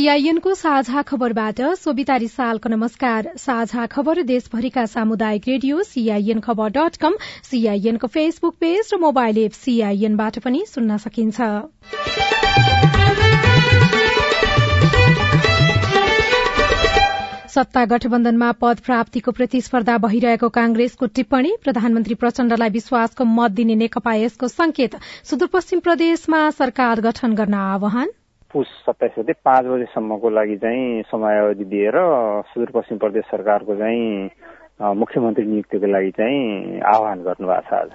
सीआईएनको साझा खबरबाट सोभिता रिसालको नमस्कार। साझा खबर देशभरिका सामुदायिक रेडियो सीआईएन खबर डट कम सीआईएनको फेसबुक पेज र मोबाइल एप सीआईएनबाट पनि सुन्न सकिन्छ। सत्ता गठबन्धनमा पद प्राप्तिको प्रतिस्पर्धा भइरहेको कांग्रेसको टिप्पणी प्रधानमन्त्री प्रचण्डलाई विश्वासको मत दिने नेकपा यसको संकेत सुदूरपश्चिम प्रदेशमा सरकार गठन गर्न आह्वान। पुस सत्ताइस गते पाँच बजेसम्मको लागि चाहिँ समयावधि दिएर सुदूरपश्चिम प्रदेश सरकारको चाहिँ मुख्यमन्त्री नियुक्तिको लागि चाहिँ आह्वान गर्नुभएको छ आज।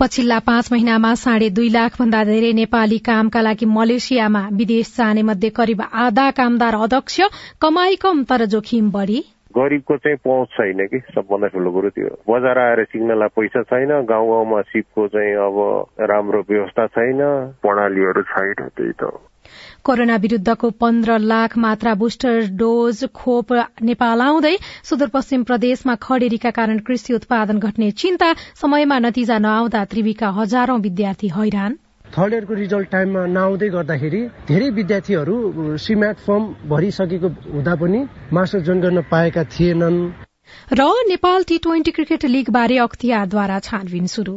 पछिल्ला पाँच महिनामा साढे दुई लाख भन्दा धेरै नेपाली कामका लागि मलेसियामा विदेश जाने मध्ये करिब आधा कामदार अध्यक्ष कमाई कम तर जोखिम बढ़ी। गरिबको चाहिँ पहुँच छैन कि सबभन्दा ठुलो कुरो त्यो बजार आएर सिक्नलाई पैसा छैन गाउँ गाउँमा सिपको चाहिँ अब राम्रो व्यवस्था छैन प्रणालीहरू छैन त्यही त कोरोना विरूद्धको पन्ध्र लाख मात्रा बुस्टर डोज खोप नेपाल आउँदै सुदूरपश्चिम प्रदेशमा खडेरीका कारण कृषि उत्पादन घट्ने चिन्ता समयमा नतिजा नआउँदा त्रिवीका हजारौं विद्यार्थी हैरान। थर्ड इयरको रिजल्ट टाइममा नआउँदै गर्दाखेरि धेरै विद्यार्थीहरू सिम्याट फर्म भरिसकेको हुँदा पनि मास्टर जोइन गर्न पाएका थिएनन्। र Nepal T twenty cricket league बारे अख्तियारद्वारा छानबिन शुरू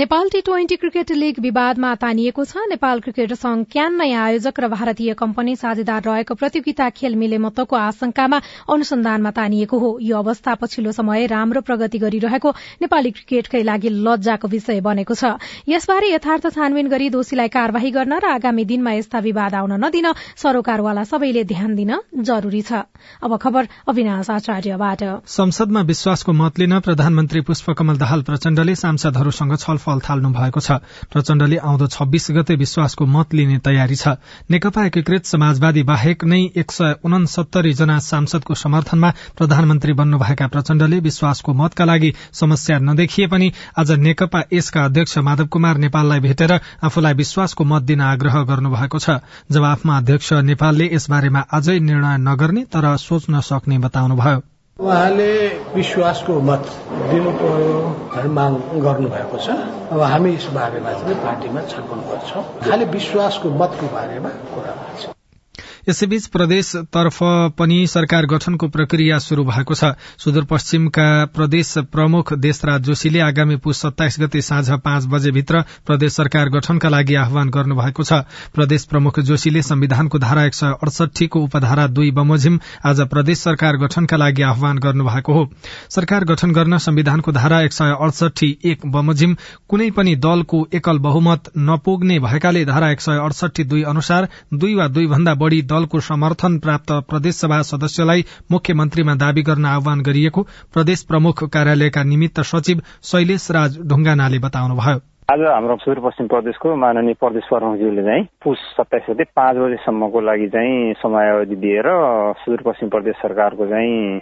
Nepal T twenty cricket league विवादमा तानिएको छ। नेपाल क्रिकेट संघ क्यान नयाँ आयोजक र भारतीय कम्पनी साझेदार रहेको प्रतियोगिता खेल मिलेमत्वको आशंकामा अनुसन्धानमा तानिएको हो। यो अवस्था पछिल्लो समय राम्रो प्रगति गरिरहेको नेपाली क्रिकेटकै लागि लज्जाको विषय बनेको छ। यसबारे यथार्थ छानबिन गरी दोषीलाई कार्यवाही गर्न र आगामी दिनमा यस्ता विवाद आउन नदिन सरोकारवाला सबैले ध्यान दिन जरूरी छ। अब खबर अविनाश आचार्यबाट। संसदमा विश्वासको मत लिन प्रधानमन्त्री पुष्पकमल दाहाल प्रचण्डले सांसदहरूसँग छलफल छलफल थाल्नु भएको छ। प्रचण्डले आउँदो छब्बीस गते विश्वासको मत लिने तयारी छ। नेकपा एकीकृत समाजवादी बाहेक नै एक सय उनसत्तरी जना सांसदको समर्थनमा प्रधानमन्त्री बन्नुभएका प्रचण्डले विश्वासको मतका लागि समस्या नदेखिए पनि आज नेकपा यसका अध्यक्ष माधव कुमार नेपाललाई भेटेर आफूलाई विश्वासको मत दिन आग्रह गर्नुभएको छ। जवाफमा अध्यक्ष नेपालले यसबारेमा अझै निर्णय नगर्ने तर सोच्न सक्ने बताउनुभयो। उहाँले विश्वासको मत दिनु पर्यो माग गर्नुभएको छ। अब हामी यस बारेमा चाहिँ पार्टीमा छलफल गर्छौँ। खालि विश्वासको मतको बारेमा कुरा गर्छ। यसैबीच प्रदेशतर्फ पनि सरकार गठनको प्रक्रिया शुरू भएको छ। सुदूरपश्चिमका प्रदेश प्रमुख देशराज जोशीले आगामी पुष सत्ताइस गते साँझ पाँच बजेभित्र प्रदेश सरकार गठनका लागि आह्वान गर्नुभएको छ। प्रदेश प्रमुख जोशीले संविधानको धारा एक सय अडसठीको उपधारा दुई बमोजिम आज प्रदेश सरकार गठनका लागि आह्वान गर्नुभएको हो। सरकार गठन गर्न संविधानको धारा एक सय अडसठी एक बमोजिम कुनै पनि दलको एकल बहुमत नपुग्ने भएकाले धारा एक सय अडसठी दुई अनुसार दुई वा दुई भन्दा बढ़ी दलको समर्थन प्राप्त प्रदेशसभा सदस्यलाई मुख्यमन्त्रीमा दावी गर्न आह्वान गरिएको प्रदेश प्रमुख कार्यालयका निमित्त सचिव शैलेश राज ढुङ्गानाले बताउनुभयो। आज हाम्रो सुदूरपश्चिम प्रदेशको माननीय प्रदेश प्रमुखज्यूले चाहिँ पुस सत्ताइस गते पाँच बजेसम्मको लागि चाहिँ समयावधि दिएर सुदूरपश्चिम प्रदेश सरकारको चाहिँ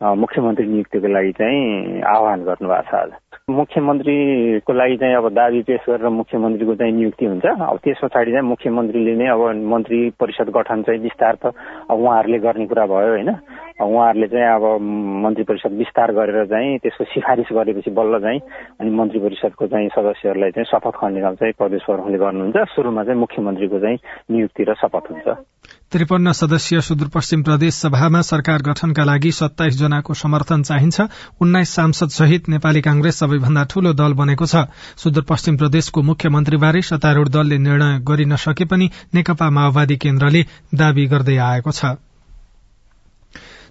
मुख्यमन्त्री नियुक्तिको लागि चाहिँ आह्वान गर्नुभएको छ आज। मुख्यमन्त्रीको लागि चाहिँ अब दावी पेश गरेर मुख्यमन्त्रीको चाहिँ नियुक्ति हुन्छ। अब त्यस पछाडि चाहिँ मुख्यमन्त्रीले नै अब मन्त्री परिषद गठन चाहिँ विस्तार त अब उहाँहरूले गर्ने कुरा भयो होइन। उहाँहरूले चाहिँ अब मन्त्री परिषद विस्तार गरेर चाहिँ त्यसको सिफारिस गरेपछि बल्ल चाहिँ अनि मन्त्री परिषदको चाहिँ सदस्यहरूलाई चाहिँ शपथ खन्ने चाहिँ प्रदेश प्रमुखले गर्नुहुन्छ। सुरुमा चाहिँ मुख्यमन्त्रीको चाहिँ नियुक्ति र शपथ हुन्छ। त्रिपन्न सदस्यीय सुदूरपश्चिम प्रदेश सभामा सरकार गठनका लागि सत्ताइस जनाको समर्थन चाहिन्छ। उन्नाइस सांसद सहित नेपाली कांग्रेस सबैभन्दा ठूलो दल बनेको छ। सुदूरपश्चिम प्रदेशको मुख्यमन्त्रीबारे सत्तारूढ़ दलले निर्णय गरिन सके पनि नेकपा माओवादी केन्द्रले दावी गर्दै आएको छ।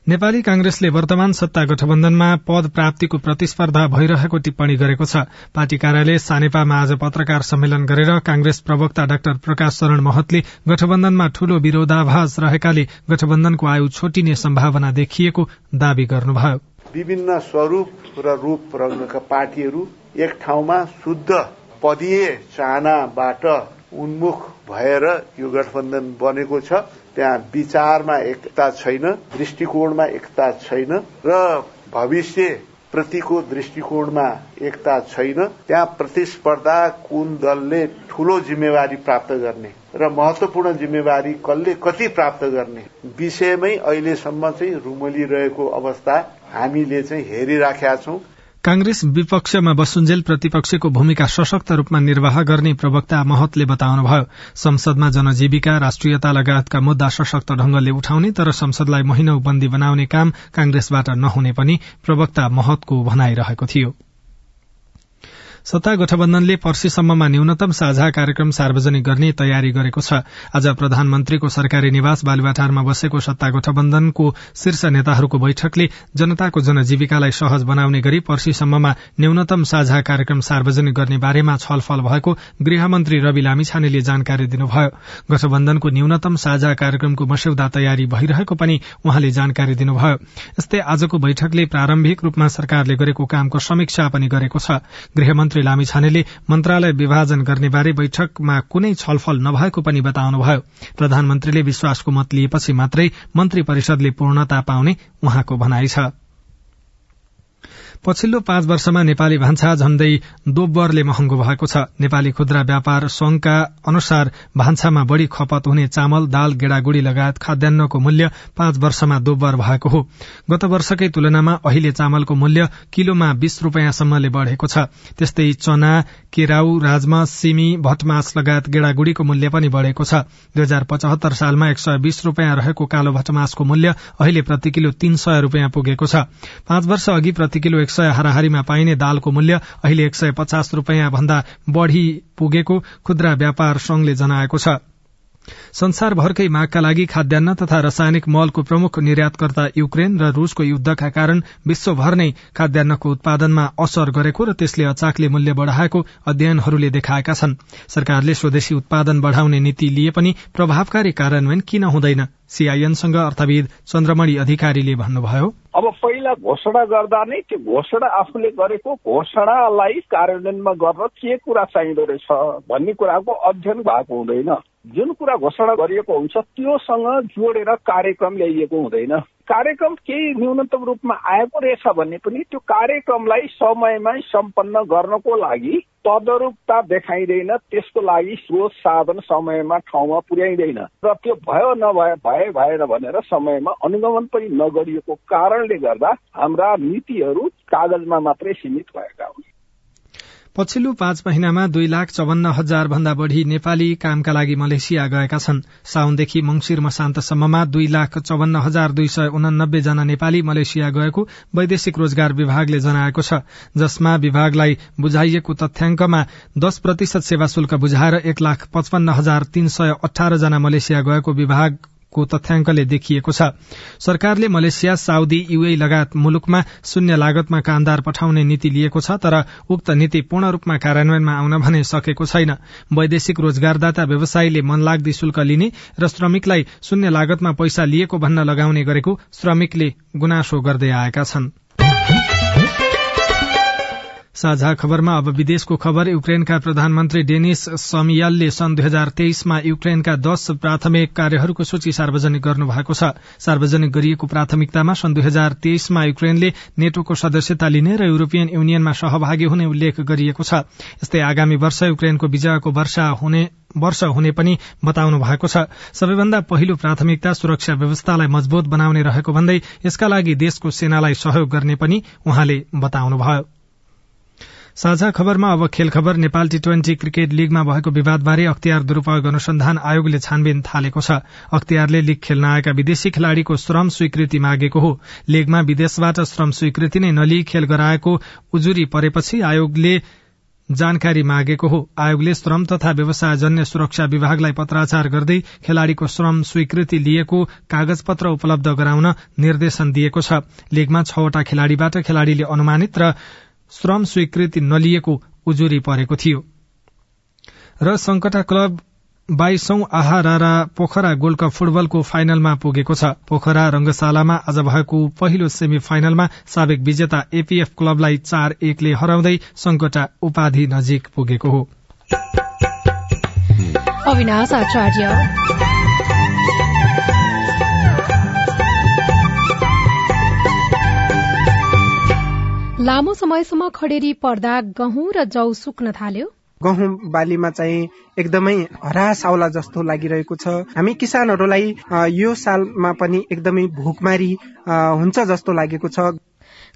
नेपाली कांग्रेसले वर्तमान सत्ता गठबन्धनमा पद प्राप्तिको प्रतिस्पर्धा भइरहेको टिप्पणी गरेको छ। पार्टी कार्यालय सानेपामा आज पत्रकार सम्मेलन गरेर कांग्रेस प्रवक्ता डाक्टर प्रकाश शरण महतले गठबन्धनमा ठूलो विरोधाभास रहेकाले गठबन्धनको आयु छोटिने सम्भावना देखिएको दावी गर्नुभयो। विभिन्न स्वरूप र रूप रङ्गका पार्टीहरू एक ठाउँमा शुद्ध पदीय चाहनाबाट उन्मुख भएर यो गठबन्धन बनेको छ। त्यहाँ विचारमा एकता छैन दृष्टिकोणमा एकता छैन र भविष्य प्रतिको दृष्टिकोणमा एकता छैन। त्यहाँ प्रतिस्पर्धा कुन दलले ठूलो जिम्मेवारी प्राप्त गर्ने र महत्वपूर्ण जिम्मेवारी कसले कति प्राप्त गर्ने विषयमै अहिलेसम्म चाहिँ रुमलिरहेको अवस्था हामीले चाहिँ हेरिराखेका छौं। कांग्रेस विपक्षमा बसुन्जेल प्रतिपक्षको भूमिका सशक्त रूपमा निर्वाह गर्ने प्रवक्ता महतले बताउनुभयो संसदमा जनजीविका राष्ट्रियता लगायतका मुद्दा सशक्त ढंगले उठाउने तर संसदलाई महिनौ बन्दी बनाउने काम कांग्रेसबाट नहुने पनि प्रवक्ता महतको भनाइरहेको थियो। सत्ता गठबन्धनले पर्सीसम्ममा न्यूनतम साझा कार्यक्रम सार्वजनिक गर्ने तयारी गरेको छ। आज प्रधानमन्त्रीको सरकारी निवास बालुवाटारमा बसेको सत्ता गठबन्धनको शीर्ष नेताहरूको बैठकले जनताको जनजीविकालाई सहज बनाउने गरी पर्सीसम्ममा न्यूनतम साझा कार्यक्रम सार्वजनिक गर्ने बारेमा छलफल भएको गृहमन्त्री रवि लामिछानेले जानकारी दिनुभयो। गठबन्धनको न्यूनतम साझा कार्यक्रमको मस्यौदा तयारी भइरहेको पनि उहाँले जानकारी दिनुभयो। यस्तै आजको बैठकले प्रारम्भिक रूपमा सरकारले गरेको कामको समीक्षा पनि गरेको छ। गृहमन्त्री मन्त्री लामिछानेले मन्त्रालय विभाजन गर्ने बारे बैठकमा कुनै छलफल नभएको पनि बताउनुभयो। प्रधानमन्त्रीले विश्वासको मत लिएपछि मात्रै मन्त्री परिषदले पूर्णता पाउने उहाँको भनाइ छ। पछिल्लो पाँच वर्षमा नेपाली भान्सा झण्डै दोब्बरले महँगो भएको छ। नेपाली खुद्रा व्यापार संघका अनुसार भान्सामा बढ़ी खपत हुने चामल दाल गेडागुड़ी लगायत खाद्यान्नको मूल्य पाँच वर्षमा दोब्बर भएको हो। गत वर्षकै तुलनामा अहिले चामलको मूल्य किलोमा बीस रूपियाँसम्मले बढ़ेको छ। त्यस्तै चना केराउ राजमा सिमी भटमास लगायत गेडागुड़ीको मूल्य पनि बढ़ेको छ। दुई हजार पचहत्तर सालमा एक सय बीस रूपियाँ रहेको कालो भटमासको मूल्य अहिले प्रति किलो तीन सय रूपियाँ पुगेको छ। पाँच वर्ष अघि प्रति किलो एक सय हाराहारीमा पाइने दालको मूल्य अहिले एक सय पचास रूपियाँ भन्दा बढ़ी पुगेको खुद्रा व्यापार संघले जनाएको छ। संसारभरकै मागका लागि खाद्यान्न तथा रासायनिक मलको प्रमुख निर्यातकर्ता युक्रेन र रूसको युद्धका कारण विश्वभर नै खाद्यान्नको उत्पादनमा असर गरेको र त्यसले अचाकले मूल्य बढ़ाएको अध्ययनहरूले देखाएका छन्। सरकारले स्वदेशी उत्पादन बढ़ाउने नीति लिए पनि प्रभावकारी कार्यान्वयन किन हुँदैन? सीआईएनसँग अर्थविद चन्द्रमणि अधिकारीले भन्नुभयो। अब पहिला घोषणा गर्दा नै त्यो घोषणा आफूले गरेको घोषणालाई कार्यान्वयनमा गर्न के कुरा चाहिँदो रहेछ भन्ने कुराको अध्ययन भएको हुँदैन। जुन कुरा घोषणा गरिएको हुन्छ त्योसँग जोडेर कार्यक्रम ल्याइएको हुँदैन। कार्यक्रम केही न्यूनतम रूपमा आएको रहेछ भने पनि त्यो कार्यक्रमलाई समयमै सम्पन्न गर्नको लागि तदरूपता देखाइँदैन त्यसको लागि स्रोत साधन समयमा ठाउँमा पुर्याइँदैन र त्यो भयो नभए भए भएन भनेर समयमा अनुगमन पनि नगरिएको कारणले गर्दा हाम्रा नीतिहरू कागजमा मात्रै सीमित भएका हुन्। पछिल्लो पाँच महिनामा दुई लाख चौवन्न हजार भन्दा बढ़ी नेपाली कामका लागि मलेसिया गएका छन्। साउनदेखि मंगिर मसान्तसम्ममा दुई लाख चौवन्न हजार दुई सय उनानब्बे जना नेपाली मलेसिया गएको वैदेशिक रोजगार विभागले जनाएको छ। जसमा विभागलाई बुझाइएको तथ्याङ्कमा दश प्रतिशत सेवा शुल्क बुझाएर एक लाख पचपन्न हजार तीन सय अठार जना मलेसिया गएको विभाग को तथ्याङ्कले देखिएको छ। सरकारले मलेसिया साउदी युए लगायत मुलुकमा शून्य लागतमा कामदार पठाउने नीति लिएको छ तर उक्त नीति पूर्ण रूपमा कार्यान्वयनमा आउन भने सकेको छैन। वैदेशिक रोजगारदाता व्यवसायीले मनलाग्दी शुल्क लिने र श्रमिकलाई शून्य लागतमा पैसा लिएको भन्न लगाउने गरेको श्रमिकले गुनासो गर्दै आएका छनृ। साझा खबरमा अब विदेशको खबर युक्रेनका प्रधानमन्त्री डेनिस समियालले सन् दुई हजार तेइसमा युक्रेनका दश प्राथमिक कार्यहरूको सूची सार्वजनिक गर्नुभएको छ। सार्वजनिक गरिएको प्राथमिकतामा सन् दुई हजार तेइसमा युक्रेनले नेटोको सदस्यता लिने र युरोपियन युनियनमा सहभागी हुने उल्लेख गरिएको छ। यस्तै आगामी वर्ष युक्रेनको विजयको वर्षा हुने वर्ष हुने पनि बताउनु भएको छ। सबैभन्दा पहिलो प्राथमिकता सुरक्षा व्यवस्थालाई मजबूत बनाउने रहेको भन्दै यसका लागि देशको सेनालाई सहयोग गर्ने पनि उहाँले बताउनुभयो। साझा खबरमा अब खेल खबर नेपाल टी ट्वेन्टी क्रिकेट लीगमा भएको विवादबारे अख्तियार दुरूपयोग अनुसन्धान आयोगले छानबिन थालेको छ। अख्तियारले लीग खेल्न आएका विदेशी खेलाड़ीको श्रम स्वीकृति मागेको हो। लीगमा विदेशबाट श्रम स्वीकृति नै नलिई खेल गराएको उजुरी परेपछि आयोगले जानकारी मागेको हो। आयोगले श्रम तथा व्यवसायजन्य सुरक्षा विभागलाई पत्राचार गर्दै खेलाड़ीको श्रम स्वीकृति लिएको कागज पत्र उपलब्ध गराउन निर्देशन दिएको छ। लीगमा छवटा खेलाड़ीबाट खेलाड़ीले अनुमानित र श्रम स्वीकृति नलिएको उजुरी परेको थियो। र संकटा क्लब बाइसौं आहा रारा पोखरा गोल्ड कप फुटबलको फाइनलमा पुगेको छ। पोखरा रंगशालामा आज भएको पहिलो सेमी फाइनलमा साবেक विजेता एपीएफ क्लबलाई चार एकले हराउँदै संकटा उपाधि नजिक पुगेको हो। लामो समयसम्म खडेरी पर्दा गहुँ र जौ सुक्न थाल्यो। गहुँ बालीमा चाहिँ एकदमै हरास आउला जस्तो लागिरहेको छ। हामी किसानहरूलाई यो सालमा पनि एकदमै भोकमारी हुन्छ जस्तो लागेको छ।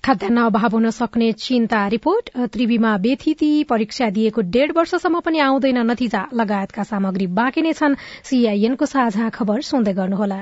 खाद्यान्न अभाव हुन सक्ने चिन्ता रिपोर्ट त्रिवीमा बेथिति परीक्षा दिएको डेढ वर्षसम्म पनि आउँदैन नतिजा लगायतका सामग्री बाँकी नै छन्। सीआईएनको साझा खबर सुन्दै गर्नुहोला।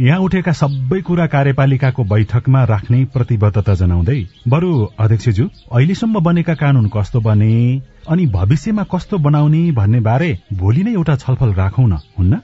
यहाँ उठेका सबै कुरा कार्यपालिकाको बैठकमा राख्ने प्रतिबद्धता जनाउँदै बरु अध्यक्षज्यू अहिलेसम्म बनेका कानून कस्तो बने? अनि भविष्यमा कस्तो बनाउने भन्ने बारे भोलि नै एउटा छलफल राखौं न हुन्न?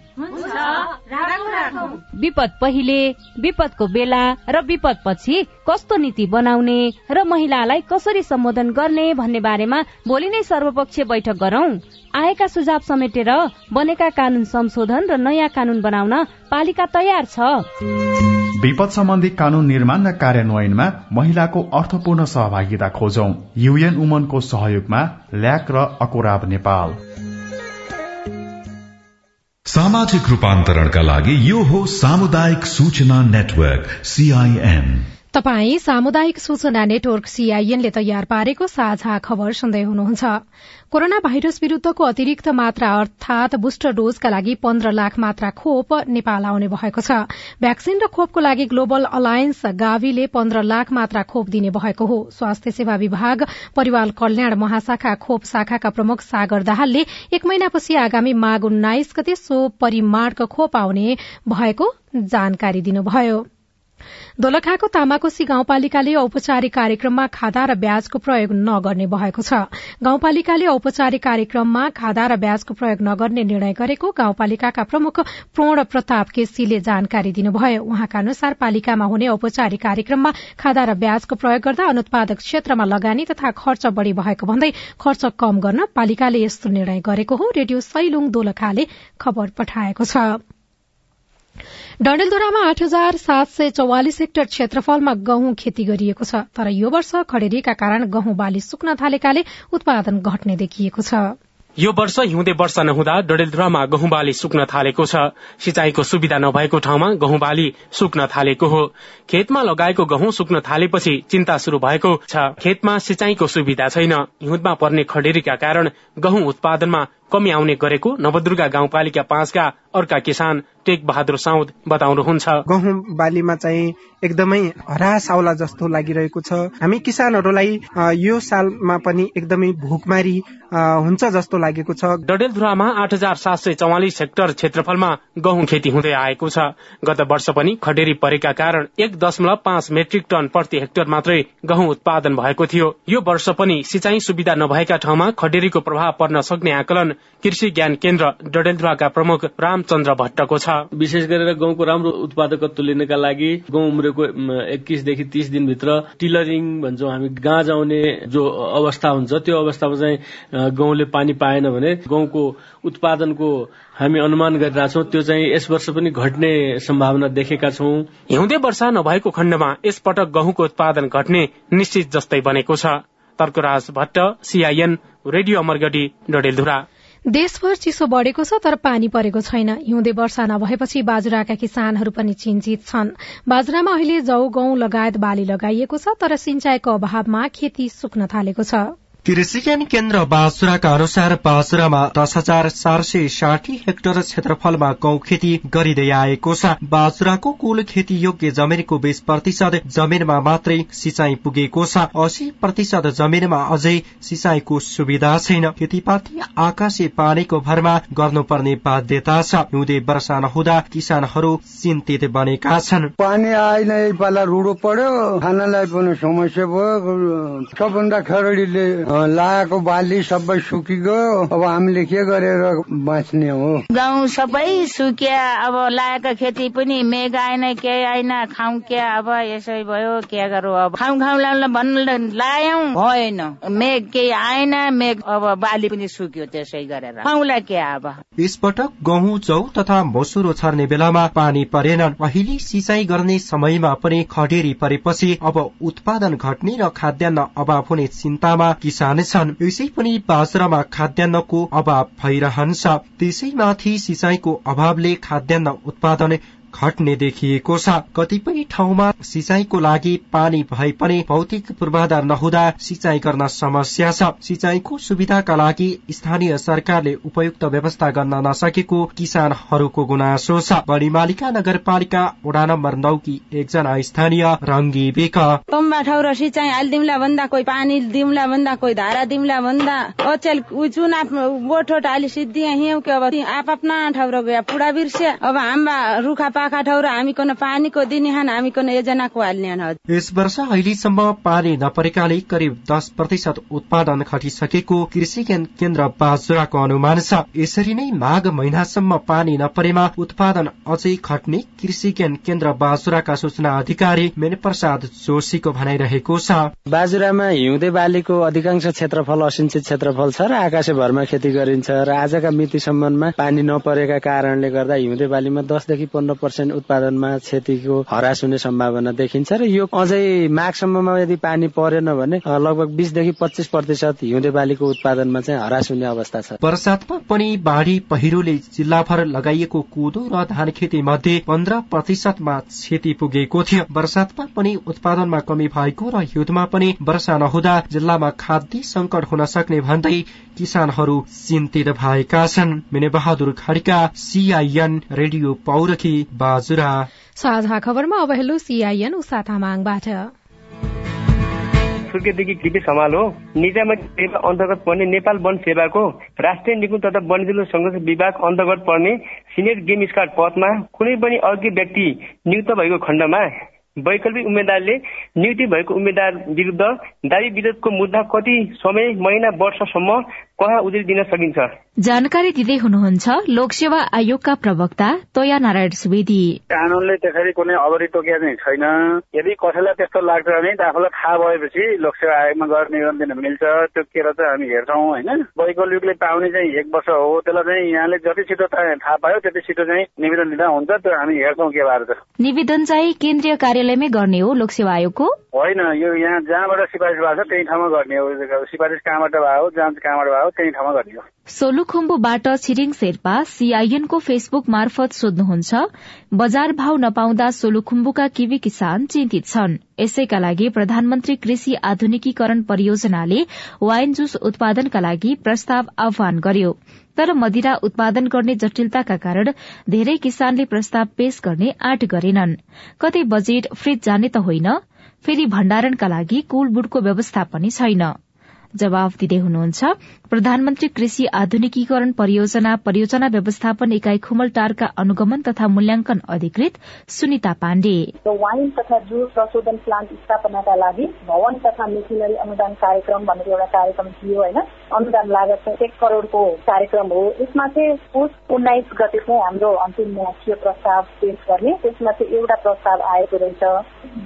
विपद पहिले विपदको बेला र विपद पछि कस्तो नीति बनाउने र महिलालाई कसरी सम्बोधन गर्ने भन्ने बारेमा भोलि नै सर्वपक्षीय बैठक गरौं। आएका सुझाव समेटेर बनेका कानून संशोधन र नयाँ कानून बनाउन पालिका तयार छ। विपद सम्बन्धी कानून निर्माण र कार्यान्वयनमा महिलाको अर्थपूर्ण सहभागिता खोजौं। युएन उमनको सहयोगमा ल्याक र अकोराब नेपाल। सामाजिक रूपान्तरणका लागि यो हो सामुदायिक सूचना नेटवर्क सीआईएन तपाई सामुदायिक सूचना नेटवर्क सीआईएनले तयार पारेको साझा खबर सुन्दै हुनुहुन्छ। कोरोना भाइरस विरूद्धको अतिरिक्त मात्रा अर्थात बुस्टर डोजका लागि पन्ध्र लाख मात्रा खोप नेपाल आउने भएको छ। भ्याक्सिन र खोपको लागि ग्लोबल अलायन्स गावीले पन्ध्र लाख मात्रा खोप दिने भएको हो। स्वास्थ्य सेवा विभाग परिवार कल्याण महाशाखा खोप शाखाका प्रमुख सागर दाहालले एक महिनापछि आगामी माघ उन्नाइस गते सो परिमाणको खोप आउने भएको जानकारी दिनुभयो। दोलखाको तामाकोशी गाउँपालिकाले औपचारिक कार्यक्रममा खादा र ब्याजको प्रयोग नगर्ने भएको छ। गाउँपालिकाले औपचारिक कार्यक्रममा खादा र ब्याजको प्रयोग नगर्ने निर्णय गरेको गाउँपालिकाका प्रमुख प्रण प्रताप केसीले जानकारी दिनुभयो। उहाँका अनुसार पालिकामा हुने औपचारिक कार्यक्रममा खादा र ब्याजको प्रयोग गर्दा अनुत्पादक क्षेत्रमा लगानी तथा खर्च बढ़ी भएको भन्दै खर्च कम गर्न पालिकाले यस्तो निर्णय गरेको हो। रेडियो सैलुङ दोलखाले खबर पठाएको छ। डडेलधुरामा आठ हजार सात सय चौवालिस हेक्टर क्षेत्रफलमा गहुँ खेती गरिएको छ तर यो वर्ष खडेरीका कारण गहुँ बाली सुक्न थालेकाले उत्पादन घट्ने देखिएको छ। यो वर्ष हिउँदे वर्षा नहुँदा डडेलधुरामा गहुँ बाली सुक्न थालेको छ। सिंचाईको सुविधा नभएको ठाउँमा गहुँ बाली सुक्न थालेको हो। खेतमा लगाएको गहुँ सुक्न थालेपछि चिन्ता शुरू भएको छ। खेतमा सिंचाईको सुविधा छैन। हिउँदमा पर्ने खडेरीका कारण गहुँ उत्पादनमा कमी आउने गरेको नवदुर्गा गाउँपालिका पाँचका अर्का किसान टेक बहादुर साउद बताउनुहुन्छ। गहुँ बालीमा चाहिँ एकदमै हरास आउला जस्तो लागिरहेको छ। हामी किसानहरूलाई यो सालमा पनि एकदमै भोकमारी हुन्छ जस्तो लागेको छ। डडेलधुरामा आठ हजार सात सय चौवालिस हेक्टर क्षेत्रफलमा गहुँ खेती हुँदै आएको छ। गत वर्ष पनि खडेरी परेका कारण एक दशमलव पाँच मेट्रिक टन प्रति हेक्टर मात्रै गहुँ उत्पादन भएको थियो। यो वर्ष पनि सिंचाई सुविधा नभएका ठाउँमा खडेरीको प्रभाव पर्न सक्ने आकलन कृषि ज्ञान केन्द्र डडेलधुवाका प्रमुख रामचन्द्र भट्टको छ। विशेष गरेर गहुँको राम्रो उत्पादकत्व लिनका लागि गहुँ उम्रेको एक्काइसदेखि तीस दिनभित्र टिलरिङ भन्छौँ हामी गाँज आउने जो अवस्था हुन्छ त्यो अवस्थामा चाहिँ गहुँले पानी पाएन भने गहुँको उत्पादनको हामी अनुमान गरिरहेछौँ त्यो चाहिँ यस वर्ष पनि घट्ने सम्भावना देखेका छौँ। हिउँदे वर्षा नभएको खण्डमा यसपटक गहुँको उत्पादन घट्ने निश्चित जस्तै बनेको छ। Tarkaraj Bhatta CIN radio Amargadhi Dadeldhura. देशभर चिसो बढ़ेको छ तर पानी परेको छैन। हिउँदे वर्षा नभएपछि बाजुराका किसानहरू पनि चिन्तित छन्। बाजुरामा अहिले जौ गहुँ लगायत बाली लगाइएको छ तर सिंचाईको अभावमा खेती सुक्न थालेको छ। कृषि ज्ञान केन्द्र बाजुराका अनुसार बाजुरामा दस हजार चार सय साठी हेक्टर क्षेत्रफलमा गौँ खेती गरिँदै आएको छ। बाजुराको कुल खेती योग्य जमिनको बीस प्रतिशत जमिनमा मात्रै सिंचाई पुगेको छ। अस्सी प्रतिशत जमिनमा अझै सिंचाईको सुविधा छैन। खेतीपाती आकाशे पानीको भरमा गर्नुपर्ने बाध्यता छ। हिउँदे वर्षा नहुँदा किसानहरू चिन्तित बनेका छन्। पानी आएन रुडो पर्यो खानालाई पनि समस्या भयो। सबभन्दा लागेको बाली सबै सुकिगयो। अब हामीले के गरेर बाँच्ने हो? गाउँ सबै सुकिया अब लागेको खेती पनि मेघ आएन के आएन खाउँ के अब यसै भयो के गरौँ अब? खाउँ खाउँ लाउन भन्नु लायौँ। भएन। मेघ केही आएन मेघ अब बाली पनि सुक्यो त्यसै गरेर। खाउँला के अब? यसपटक गहुँ जौ तथा मसुरो छर्ने बेलामा पानी परेनन् अहिले सिंचाई गर्ने समयमा पनि खडेरी परेपछि अब उत्पादन घट्ने र खाद्यान्न अभाव हुने चिन्तामा किसान छन् यसै पनि बाजरामा खाद्यान्नको अभाव भइरहन्छ। त्यसैमाथि सिंचाईको अभावले खाद्यान्न उत्पादन घट्ने देखिएको छ। कतिपय ठाउँमा सिंचाईको लागि पानी भए पनि भौतिक पूर्वाधार नहुँदा सिंचाई गर्न समस्या छ। सिंचाईको सुविधाका लागि स्थानीय सरकारले उपयुक्त व्यवस्था गर्न नसकेको किसानहरूको गुनासो छ। बढीमालिका नगरपालिका वडा नम्बर नौकी एकजना स्थानीय रङ्गी बेक तम्बा ठाउँ दिउँला भन्दा कोही पानी दिउँला भन्दा कोही धारा दिउँला भन्दा अचेल चुना अलि सिद्धि के अब आफ्ना ठाउँ र गया पुडा बिर्स्या। अब हाम्रा रुखा पाखा ठाउँ हामी कोन पानीको दिनेहान हामी कोन योजनाको हाल्ने यस वर्ष अहिलेसम्म पानी नपरेकाले करिब दस प्रतिशत उत्पादन घटिसकेको कृषि केन्द्र बाजुराको अनुमान छ। यसरी नै माघ महिनासम्म पानी नपरेमा उत्पादन अझै घट्ने कृषि केन्द्र बाजुराका सूचना अधिकारी मेन प्रसाद जोशीको भनाइरहेको छ। बाजुरामा हिउँदे बालीको अधिकांश क्षेत्रफल असिंचित क्षेत्रफल छ र आकाशे भरमा खेती गरिन्छ र आजका मितिसम्ममा पानी नपरेका कारणले गर्दा हिउँदे बालीमा दसदेखि पन्ध्र पर्सेन्ट उत्पादनमा क्षतिको हरास हुने सम्भावना देखिन्छ र यो अझै माघसम्ममा यदि पानी परेन भने लगभग बिसदेखि पच्चिस प्रतिशत हिउँदे बालीको उत्पादनमा चाहिँ हरास हुने अवस्था छ। वर्षात्मक पनि बाढ़ी पहिरोले जिल्लाभर लगाइएको कोदो र धान खेती मध्ये पन्ध्र प्रतिशतमा क्षति पुगेको थियो। वर्षात्मक पनि उत्पादनमा कमी भएको र हिउँदमा पनि वर्षा नहुँदा जिल्लामा खाद्य संकट हुन सक्ने भन्दै किसानहरू चिन्तित भएका छन्। Mine Bahadur Khadka CIN radio Paurakhi Bajura. साझा खबरमा अब हेलो सीआईएन उषा तामाङबाट सुर्खेतदेखि कृपी समाल हो। निजामती सेवा अन्तर्गत पर्ने नेपाल वन सेवाको राष्ट्रिय निकुञ्ज तथा वन्यजीव संरक्षण विभाग अन्तर्गत पर्ने सिनियर गेम स्काउट पदमा कुनै पनि अर्को व्यक्ति नियुक्त भएको खण्डमा वैकल्पिक उम्मेद्वारले नियुक्ति भएको उम्मेद्वार विरुद्ध दावी विरोधको मुद्दा कति समय महिना वर्षसम्म कहाँ उजुरी दिन सकिन्छ? जानकारी दिँदै हुनुहुन्छ लोकसेवा आयोगका प्रवक्ता तोया नारायण सुवेदी। कानूनले त्यसरी कुनै अवधि तोकिया चाहिँ छैन। यदि कसैलाई त्यस्तो लाग्छ भने आफूलाई थाहा भएपछि लोकसेवा आयोगमा गएर निवेदन दिन मिल्छ। त्यो केर चाहिँ हामी हेर्छौँ होइन? वैकल्पिकले पाउने चाहिँ एक वर्ष हो। त्यसलाई चाहिँ यहाँले जति छिटो थाहा पायो त्यति छिटो चाहिँ निवेदन दिँदा हुन्छ। त्यो हामी हेर्छौँ के भएर निवेदन चाहिँ केन्द्रीय कार्यालयमै गर्ने हो लोकसेवा आयोगको। होइन यो यहाँ जहाँबाट सिफारिस भएको छ त्यही ठाउँमा गर्ने हो। सिफारिस कहाँबाट भयो जाँच कहाँबाट भयो त्यही ठाउँमा गर्ने हो। सोलुखुम्बुबाट छिरिङ शेर्पा सीआईएनको फेसबुक मार्फत सोध्नुहुन्छ बजार भाव नपाउँदा सोलुखुम्बुका किवी किसान चिन्तित छन्। यसैका लागि प्रधानमन्त्री कृषि आधुनिकीकरण परियोजनाले वाइन जुस उत्पादनका लागि प्रस्ताव आह्वान गर्यो। तर मदिरा उत्पादन गर्ने जटिलताका कारण धेरै किसानले प्रस्ताव पेश गर्ने आँट गरेनन्। कतै बजेट फ्रिज जाने त होइन फेरि भण्डारणका लागि कुलबुटको व्यवस्था पनि छैन। जवाब दिँदै हुनुहुन्छ। प्रधानमन्त्री कृषि आधुनिकीकरण परियोजना परियोजना व्यवस्थापन इकाई खुमलटारका अनुगमन तथा मूल्याङ्कन अधिकृत सुनिता पाण्डे। वाइन तथा जुस प्रशोधन प्लान्ट स्थापनाका लागि भवन तथा मेसिनरी अनुदान कार्यक्रम भनेर एउटा कार्यक्रम थियो होइन? अनुदान लागत एक करोड़को कार्यक्रम हो। यसमा चाहिँ पुस उन्नाइस गते चाहिँ हाम्रो अन्तिम थियो प्रस्ताव पेश गर्ने। त्यसमा चाहिँ एउटा प्रस्ताव आएको रहेछ।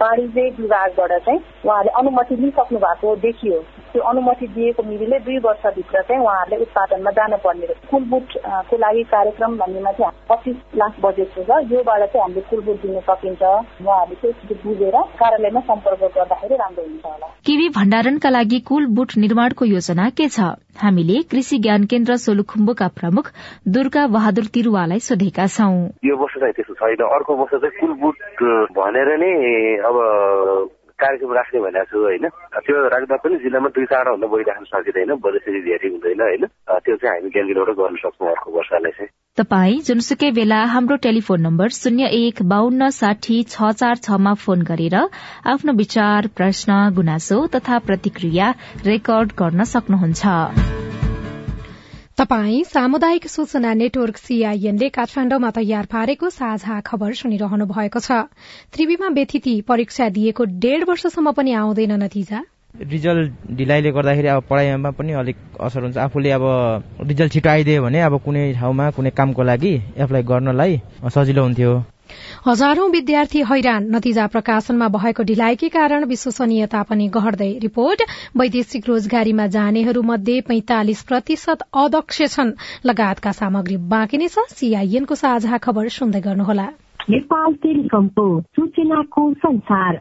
वाणिज्य विभागबाट चाहिँ उहाँले अनुमति लिइसक्नु भएको देखियो। त्यो अनुमति दिएको मिरिले दुई वर्षभित्र चाहिँ उहाँहरूले उत्पादनमा जानुपर्ने कुलबुटको लागि कार्यक्रम भन्नेमा चाहिँ पच्चिस लाख बजेट छ योबाट चाहिँ हामीले कुलबुट दिन सकिन्छ। उहाँहरूले चाहिँ बुझेर कार्यालयमा सम्पर्क गर्दाखेरि राम्रो हुन्छ होला। किवी भण्डारणका लागि कुल बुट निर्माणको योजना के छ? हामीले कृषि ज्ञान केन्द्र सोलुखुम्बुका प्रमुख दुर्गा बहादुर तिरुवालाई सोधेका छौं। यो वर्ष चाहिँ त्यस्तो छैन। अर्को वर्ष चाहिँ कुलबुट भनेर नै अब कार्यक्रम राख्ने भनेको छु होइन? त्यो राख्दा पनि जिल्लामा दुई चारवटा भन्दा बढी राख्न सकिँदैन बजेसरी धेरै हुँदैन होइन? त्यो चाहिँ हामी ज्ञानगिरीबाट गर्न सक्छौँ अर्को वर्षलाई चाहिँ। तपाई जुनसुकै बेला हाम्रो टेलिफोन नम्बर शून्य एक बान्न साठी छ चार छमा फोन गरेर आफ्नो विचार प्रश्न गुनासो तथा प्रतिक्रिया रेकर्ड गर्न सक्नुहुन्छ। तपाई सामुदायिक सूचना नेटवर्क सीआईएनले काठमाण्डुमा तयार पारेको साझा खबर सुनिरहनु भएको छ। त्रिवीमा व्यथिति परीक्षा दिएको डेढ़ वर्षसम्म पनि आउँदैन नतिजा। रिजल्ट ढिलाइले गर्दाखेरि अब पढाइमा पनि अलिक असर हुन्छ। आफूले अब रिजल्ट छिटो आइदियो भने अब कुनै ठाउँमा कुनै कामको लागि एप्लाई गर्नलाई सजिलो हुन्थ्यो। हजारौं विद्यार्थी हैरान। नतिजा प्रकाशनमा भएको ढिलाइकै कारण विश्वसनीयता पनि घट्दै रिपोर्ट वैदेशिक रोजगारीमा जानेहरू मध्ये पैंतालिस प्रतिशत अदक्ष छन्। लगायतका सामग्री बाँकी नै छ। सीआईएनको साझा खबर सुन्दै गर्नुहोला। नेपाल टेलिकमको सूचनाको संसार।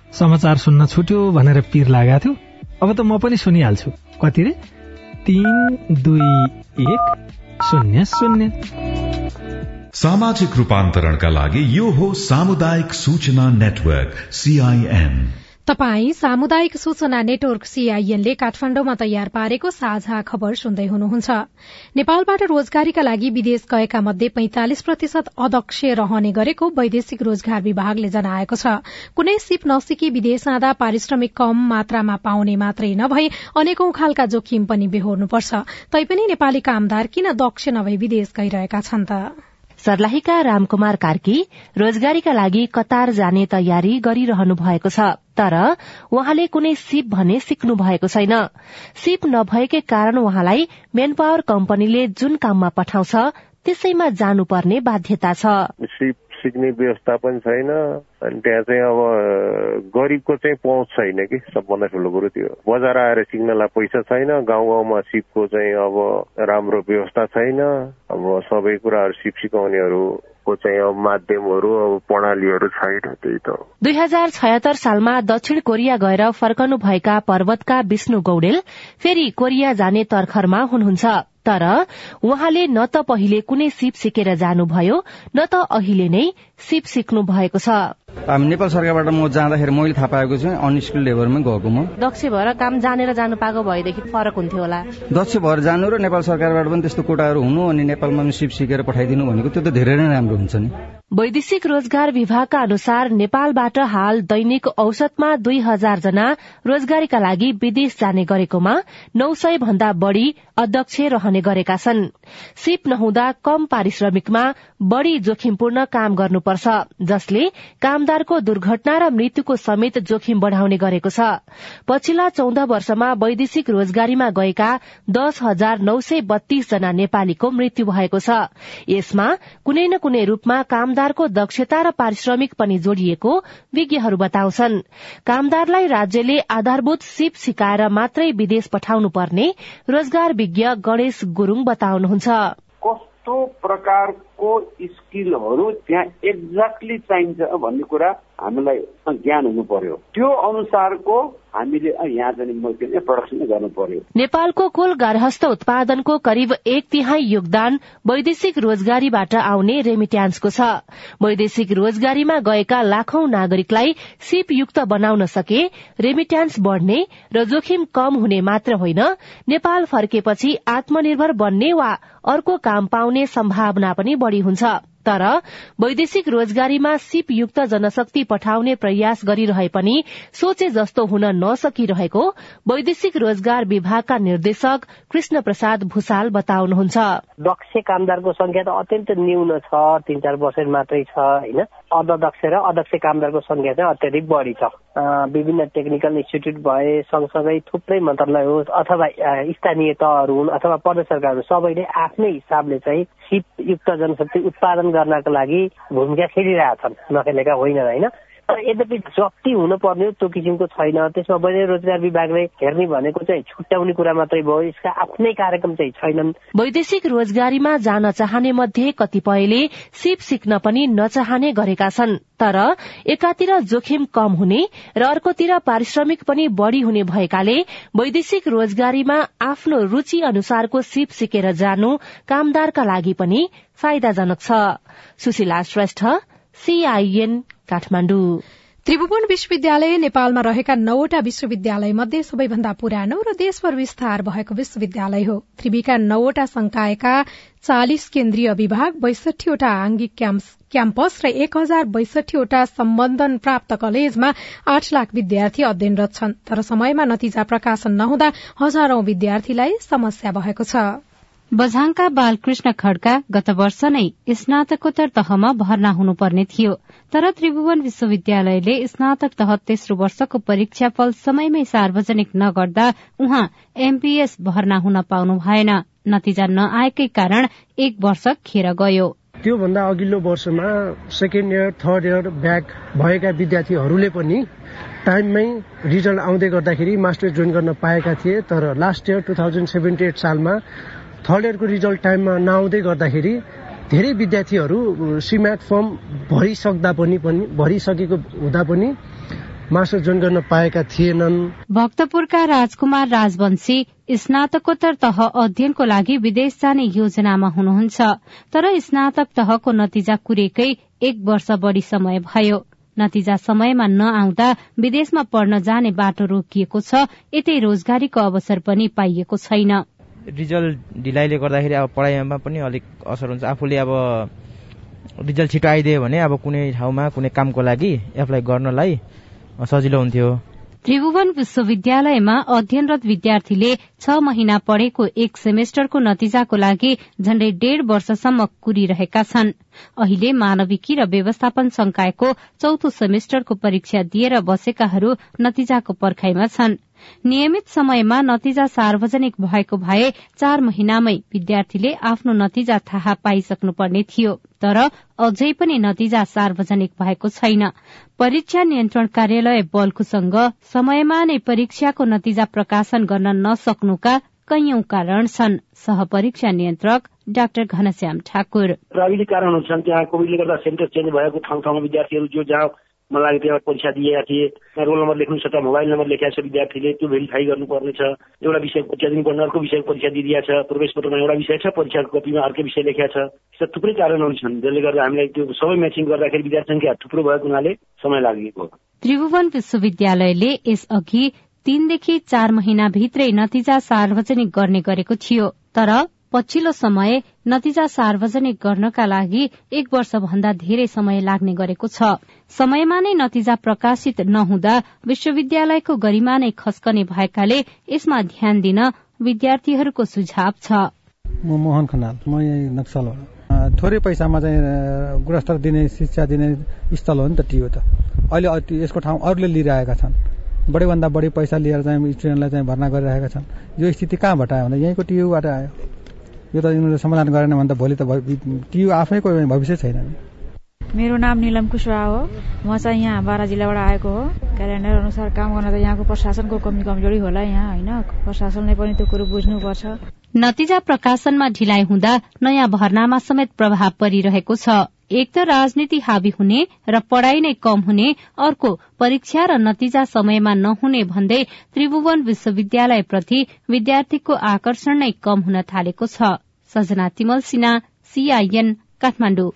समाचार सुन्न छुट्यो भनेर पिर लागेको थियो। अब त म पनि सुनिहाल्छु। कति रे? तीन दुई एक शून्य शून्य। सामाजिक रूपान्तरणका लागि यो हो सामुदायिक सूचना नेटवर्क सीआईएन तपाई सामुदायिक सूचना नेटवर्क सीआईएनले काठमाण्डुमा तयार पारेको साझा खबर सुन्दै हुनुहुन्छ। नेपालबाट रोजगारीका लागि विदेश गएका मध्ये पैंतालिस प्रतिशत अदक्ष रहने गरेको वैदेशिक रोजगार विभागले जनाएको छ। कुनै सिप नसिकी विदेश जाँदा पारिश्रमिक कम मात्रामा पाउने मात्रै नभई अनेकौं खालका जोखिम पनि बेहोर्नुपर्छ। तैपनि नेपाली कामदार किन दक्ष नभई विदेश गइरहेका छन् त? सर्लाहीका रामकुमार कार्की रोजगारीका लागि कतार जाने तयारी गरिरहनु भएको छ तर उहाँले कुनै सिप भने सिक्नु भएको छैन। सिप नभएकै कारण उहाँलाई मेन पावर कम्पनीले जुन काममा पठाउँछ त्यसैमा जानुपर्ने बाध्यता छ। सिप सिक्ने व्यवस्था पनि छैन अनि त्यहाँ चाहिँ अब गरिबको चाहिँ पहुँच छैन कि सबभन्दा ठुलो कुरो त्यो बजार आएर सिक्नलाई पैसा छैन गाउँ गाउँमा सिपको चाहिँ अब राम्रो व्यवस्था छैन। अब सबै कुराहरू सिप सिकाउनेहरू चाहिँ माध्यमहरू अब प्रणालीहरू छैन त्यही त दुई हजार छयत्तर सालमा दक्षिण कोरिया गएर फर्कनु भएका पर्वतका विष्णु गौडेल फेरि कोरिया जाने तर्खरमा हुनुहुन्छ। तर उहाँले न त पहिले कुनै सिप सिकेर जानुभयो न त अहिले नै सिप सिक्नु भएको छ। हामी नेपाल सरकारबाट म जाँदाखेरि मैले थाहा पाएको छु अनस्किल लेबरमै गएको म। दक्ष भएर काम जानेर जानु पाएको भएदेखि फरक हुन्थ्यो होला। दक्ष भएर जानु र नेपाल सरकारबाट पनि त्यस्तो कोटाहरू हुनु अनि नेपालमा पनि सिप सिकेर पठाइदिनु भनेको त्यो त धेरै नै राम्रो हुन्छ नि। वैदेशिक रोजगार विभागका अनुसार नेपालबाट हाल दैनिक औसतमा दुई हजार जना रोजगारीका लागि विदेश जाने गरेकोमा नौ सय भन्दा बढ़ी अध्यक्ष रहने गरेका छन्। सिप नहुँदा कम पारिश्रमिकमा बढ़ी जोखिमपूर्ण काम गर्नुपर्छ जसले कामदारको दुर्घटना र मृत्युको समेत जोखिम बढ़ाउने गरेको छ। पछिल्ला चौध वर्षमा वैदेशिक रोजगारीमा गएका दस हजार नौ सय बत्तीस जना नेपालीको मृत्यु भएको छ। यसमा कुनै न कुनै रूपमा कामदारको दक्षता र पारिश्रमिक पनि जोडिएको विज्ञहरू बताउँछन्। कामदारलाई राज्यले आधारभूत सिप सिकाएर मात्रै विदेश पठाउनु पर्ने रोजगार विज्ञ गणेश गुरूङ बताउनुहुन्छ। कस्तो प्रकारको अनुसारको स्किलहरू त्यहाँ एक्ज्याक्टली चाहिन्छ भन्ने कुरा हामीलाई ज्ञान हुनु पर्यो। त्यो अनुसारको हामीले यहाँ चाहिँ प्रडक्सन गर्नु पर्यो। नेपालको कुल गार्हस्थ उत्पादनको करिब एक तिहाई योगदान वैदेशिक रोजगारीबाट आउने रेमिट्यान्सको छ। वैदेशिक रोजगारीमा गएका लाखौं नागरिकलाई सिपयुक्त बनाउन सके रेमिट्यान्स बढ़ने र जोखिम कम हुने मात्र होइन नेपाल फर्केपछि आत्मनिर्भर बन्ने वा अर्को काम पाउने सम्भावना पनि बढ़ी हुन्छ। तर वैदेशिक रोजगारीमा सिपयुक्त जनशक्ति पठाउने प्रयास गरिरहे पनि सोचे जस्तो हुन नसकिरहेको वैदेशिक रोजगार विभागका निर्देशक कृष्ण प्रसाद भूषाल बताउनुहुन्छ। दक्ष कामदारको संख्या त अत्यन्त न्यून छ तीन चार पर्सेन्ट मात्रै छ होइन? अदक्ष र अध्यक्ष कामदारको संख्या चाहिँ अत्याधिक बढी छ। विभिन्न टेक्निकल इन्स्टिच्युट भए सँगसँगै थुप्रै मन्त्रालय होस् अथवा स्थानीय तहहरू हुन् अथवा प्रदेश सरकारहरू सबैले आफ्नै हिसाबले चाहिँ सिपयुक्त जनशक्ति उत्पादन गर्नका लागि भूमिका खेलिरहेछन्। नखेलेका होइनन् होइन। यद्यपि जति हुनुपर्ने त्यो किसिमको छैन। त्यसमा वैदेशिक रोजगार विभागले हेर्ने भनेको चाहिँ छुट्याउने कुरा मात्रै भयो। यसका आफ्नै कार्यक्रम चाहिँ छैनन्। वैदेशिक रोजगारीमा जान चाहने मध्ये कतिपयले सिप सिक्न पनि नचाहने गरेका छन्। तर एकातिर जोखिम कम हुने र अर्कोतिर पारिश्रमिक पनि बढ़ी हुने भएकाले वैदेशिक रोजगारीमा आफ्नो रूचि अनुसारको सिप सिकेर जानु कामदारका लागि पनि फाइदाजनक छ। सुशीला श्रेष्ठ सीआईएन काठमाडौँ त्रिभुवन विश्वविद्यालय नेपालमा रहेका नौवटा विश्वविद्यालय मध्ये सबैभन्दा पुरानो र देशभर विस्तार भएको विश्वविद्यालय हो। त्रिवीका नौवटा संकायका चालिस केन्द्रीय विभाग बैसठीवटा आंगिक क्याम्पस र एक हजार बैसठीवटा सम्बन्धन प्राप्त कलेजमा आठ लाख विद्यार्थी अध्ययनरत छन्। तर समयमा नतिजा प्रकाशन नहुँदा हजारौं विद्यार्थीलाई समस्या भएको छ। बझाङका बालकृष्ण खड्का गत वर्ष नै स्नातकोत्तर तहमा भर्ना हुनुपर्ने थियो तर त्रिभुवन विश्वविद्यालयले स्नातक तह तेस्रो वर्षको परीक्षाफल समयमै सार्वजनिक नगर्दा उहाँ एमपीएस भर्ना हुन पाउनु भएन। नतिजा नआएकै कारण एक वर्ष खेर गयो। त्योभन्दा अघिल्लो वर्षमा second year third year back भएका विद्यार्थीहरूले पनि टाइममै रिजल्ट आउँदै गर्दाखेरि मास्टर्स जोइन गर्न पाएका थिए तर last year two thousand seventy eight सालमा थर्ड इयरको रिजल्ट टाइममा नआउँदै गर्दाखेरि धेरै विद्यार्थीहरू सिम्याट फर्म भरिसक्दा पनि भरिसकेको हुँदा पनि मास्टर जोइन गर्न पाएका थिएनन्। भक्तपुरका राजकुमार राजवंशी स्नातकोत्तर तह अध्ययनको लागि विदेश जाने योजनामा हुनुहुन्छ तर स्नातक तहको नतिजा कुरेकै एक वर्ष बढ़ी समय भयो। नतिजा समयमा नआउँदा विदेशमा पढ्न जाने बाटो रोकिएको छ यतै रोजगारीको अवसर पनि पाइएको छैन। रिजल्ट ढिलाइले गर्दाखेरि अब पढाइमा पनि अलिक असर हुन्छ। आफूले अब रिजल्ट छिटो आइदियो भने अब कुनै ठाउँमा कुनै कामको लागि एप्लाई गर्नलाई सजिलो हुन्थ्यो। त्रिभुवन विश्वविद्यालयमा अध्ययनरत विद्यार्थीले छ महिना पढेको एक सेमेस्टरको नतिजाको लागि झण्डै डेढ़ वर्षसम्म कुरिरहेका छन्। अहिले मानविकी र व्यवस्थापन संकायको चौथो सेमेस्टरको परीक्षा दिएर बसेकाहरू नतिजाको पर्खाइमा छन्। नियमित समयमा नतिजा सार्वजनिक भएको भए चार महिनामै विद्यार्थीले आफ्नो नतिजा थाहा पाइसक्नुपर्ने थियो तर अझै पनि नतिजा सार्वजनिक भएको छैन। परीक्षा नियन्त्रण कार्यालय बल्कुसँग समयमा नै परीक्षाको नतिजा प्रकाशन गर्न नसक्नुका कैयौं कारण छन्। सहपरीक्षा नियन्त्रक डाक्टर घनश्याम ठाकुर। प्राविधिक कारणहरू छन् त्यहाँ कोभिडले गर्दा सेन्टर चेन्ज भएको ठाउँ ठाउँमा विद्यार्थीहरू जो जहाँ मलाई त्यहाँ परीक्षा दिएका थिए। रोल नम्बर लेख्नु छ त मोबाइल नम्बर लेखेको छ विद्यार्थीले त्यो भेरिफाई गर्नुपर्ने छ। एउटा विषय परीक्षा दिनुपर्ने अर्को विषयको परीक्षा दिइदिएको छ। प्रवेश पत्रमा एउटा विषय छ परीक्षाको कपीमा अर्कै विषय लेखेको छ। यस्ता थुप्रै कारणहरू छन् जसले गर्दा हामीलाई त्यो सबै म्याचिङ गर्दाखेरि विद्यार्थी संख्या थुप्रो भएको हुनाले समय लागेको त्रिभुवन विश्वविद्यालयले यसअघि तीनदेखि चार महिनाभित्रै नतिजा सार्वजनिक गर्ने गरेको थियो तर पछिल्लो समय नतिजा सार्वजनिक गर्नका लागि एक वर्ष भन्दा धेरै समय लाग्ने गरेको छ। समयमा नै नतिजा प्रकाशित नहुँदा विश्वविद्यालयको गरिमा नै खस्कने भएकाले यसमा ध्यान दिन विद्यार्थीहरूको सुझाव छ। म मोहन खनाल म थोरै पैसामा चाहिँ गुणस्तर दिने शिक्षा दिने स्थल हो नि त टियो त। अहिले यसको ठाउँ अरूले लिइरहेका छन्। बढीभन्दा बढी पैसा लिएर चाहिँ स्टुडेन्टलाई चाहिँ भर्ना गरिरहेका छन्। यो स्थिति कहाँबाट आयो भने यहीँको टियुबाट आयो। यो त यिनीहरूले समाधान गरेन भने त भोलि त टियु आफैको भविष्य छैन मेरो नाम निलम कुशवाहा हो। म चाहिँ यहाँ बाह्र जिल्लाबाट आएको हो। क्यालेन्डर अनुसार काम गर्न त यहाँको प्रशासनको कमी कमजोरी होला यहाँ होइन? प्रशासनले पनि त्यो कुरो बुझ्नुपर्छ। नतिजा प्रकाशनमा ढिलाइ हुँदा नयाँ भर्नामा समेत प्रभाव परिरहेको छ। एक त राजनीति हावी हुने र पढ़ाई नै कम हुने अर्को परीक्षा र नतिजा समयमा नहुने भन्दै त्रिभुवन विश्वविद्यालयप्रति विद्यार्थीको आकर्षण नै कम हुन थालेको छ। सजना सीआईएन काठमाडौँ।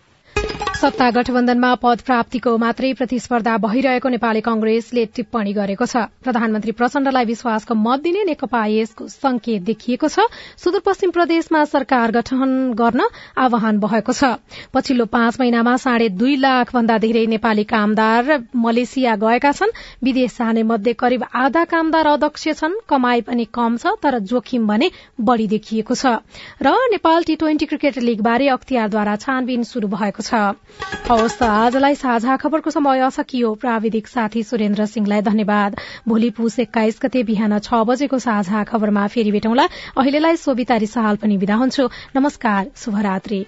सत्ता गठबन्धनमा पद प्राप्तिको मात्रै प्रतिस्पर्धा भइरहेको नेपाली कंग्रेसले टिप्पणी गरेको छ। प्रधानमन्त्री प्रचण्डलाई विश्वासको मत दिने नेकपा यसको संकेत देखिएको छ। सुदूरपश्चिम प्रदेशमा सरकार गठन गर्न आह्वान भएको छ। पछिल्लो पाँच महिनामा साढे दुई लाख भन्दा धेरै नेपाली कामदार मलेसिया गएका छन्। विदेश जाने मध्ये करिब आधा कामदार अध्यक्ष छन्। कमाई पनि कम छ तर जोखिम भने बढ़ी देखिएको छ। र नेपाल टी ट्वेन्टी क्रिकेट लीगबारे अख्तियारद्वारा छानबिन शुरू भएको छ। हवस् आजलाई साझा खबरको समय सकियो। प्राविधिक साथी सुरेन्द्र सिंहलाई धन्यवाद। भोलि पुस एक्काइस गते बिहान छ बजेको साझा खबरमा फेरि भेटौँला। अहिलेलाई सोभिता रिसाल पनि विदा हुन्छु। नमस्कार शुभरात्री।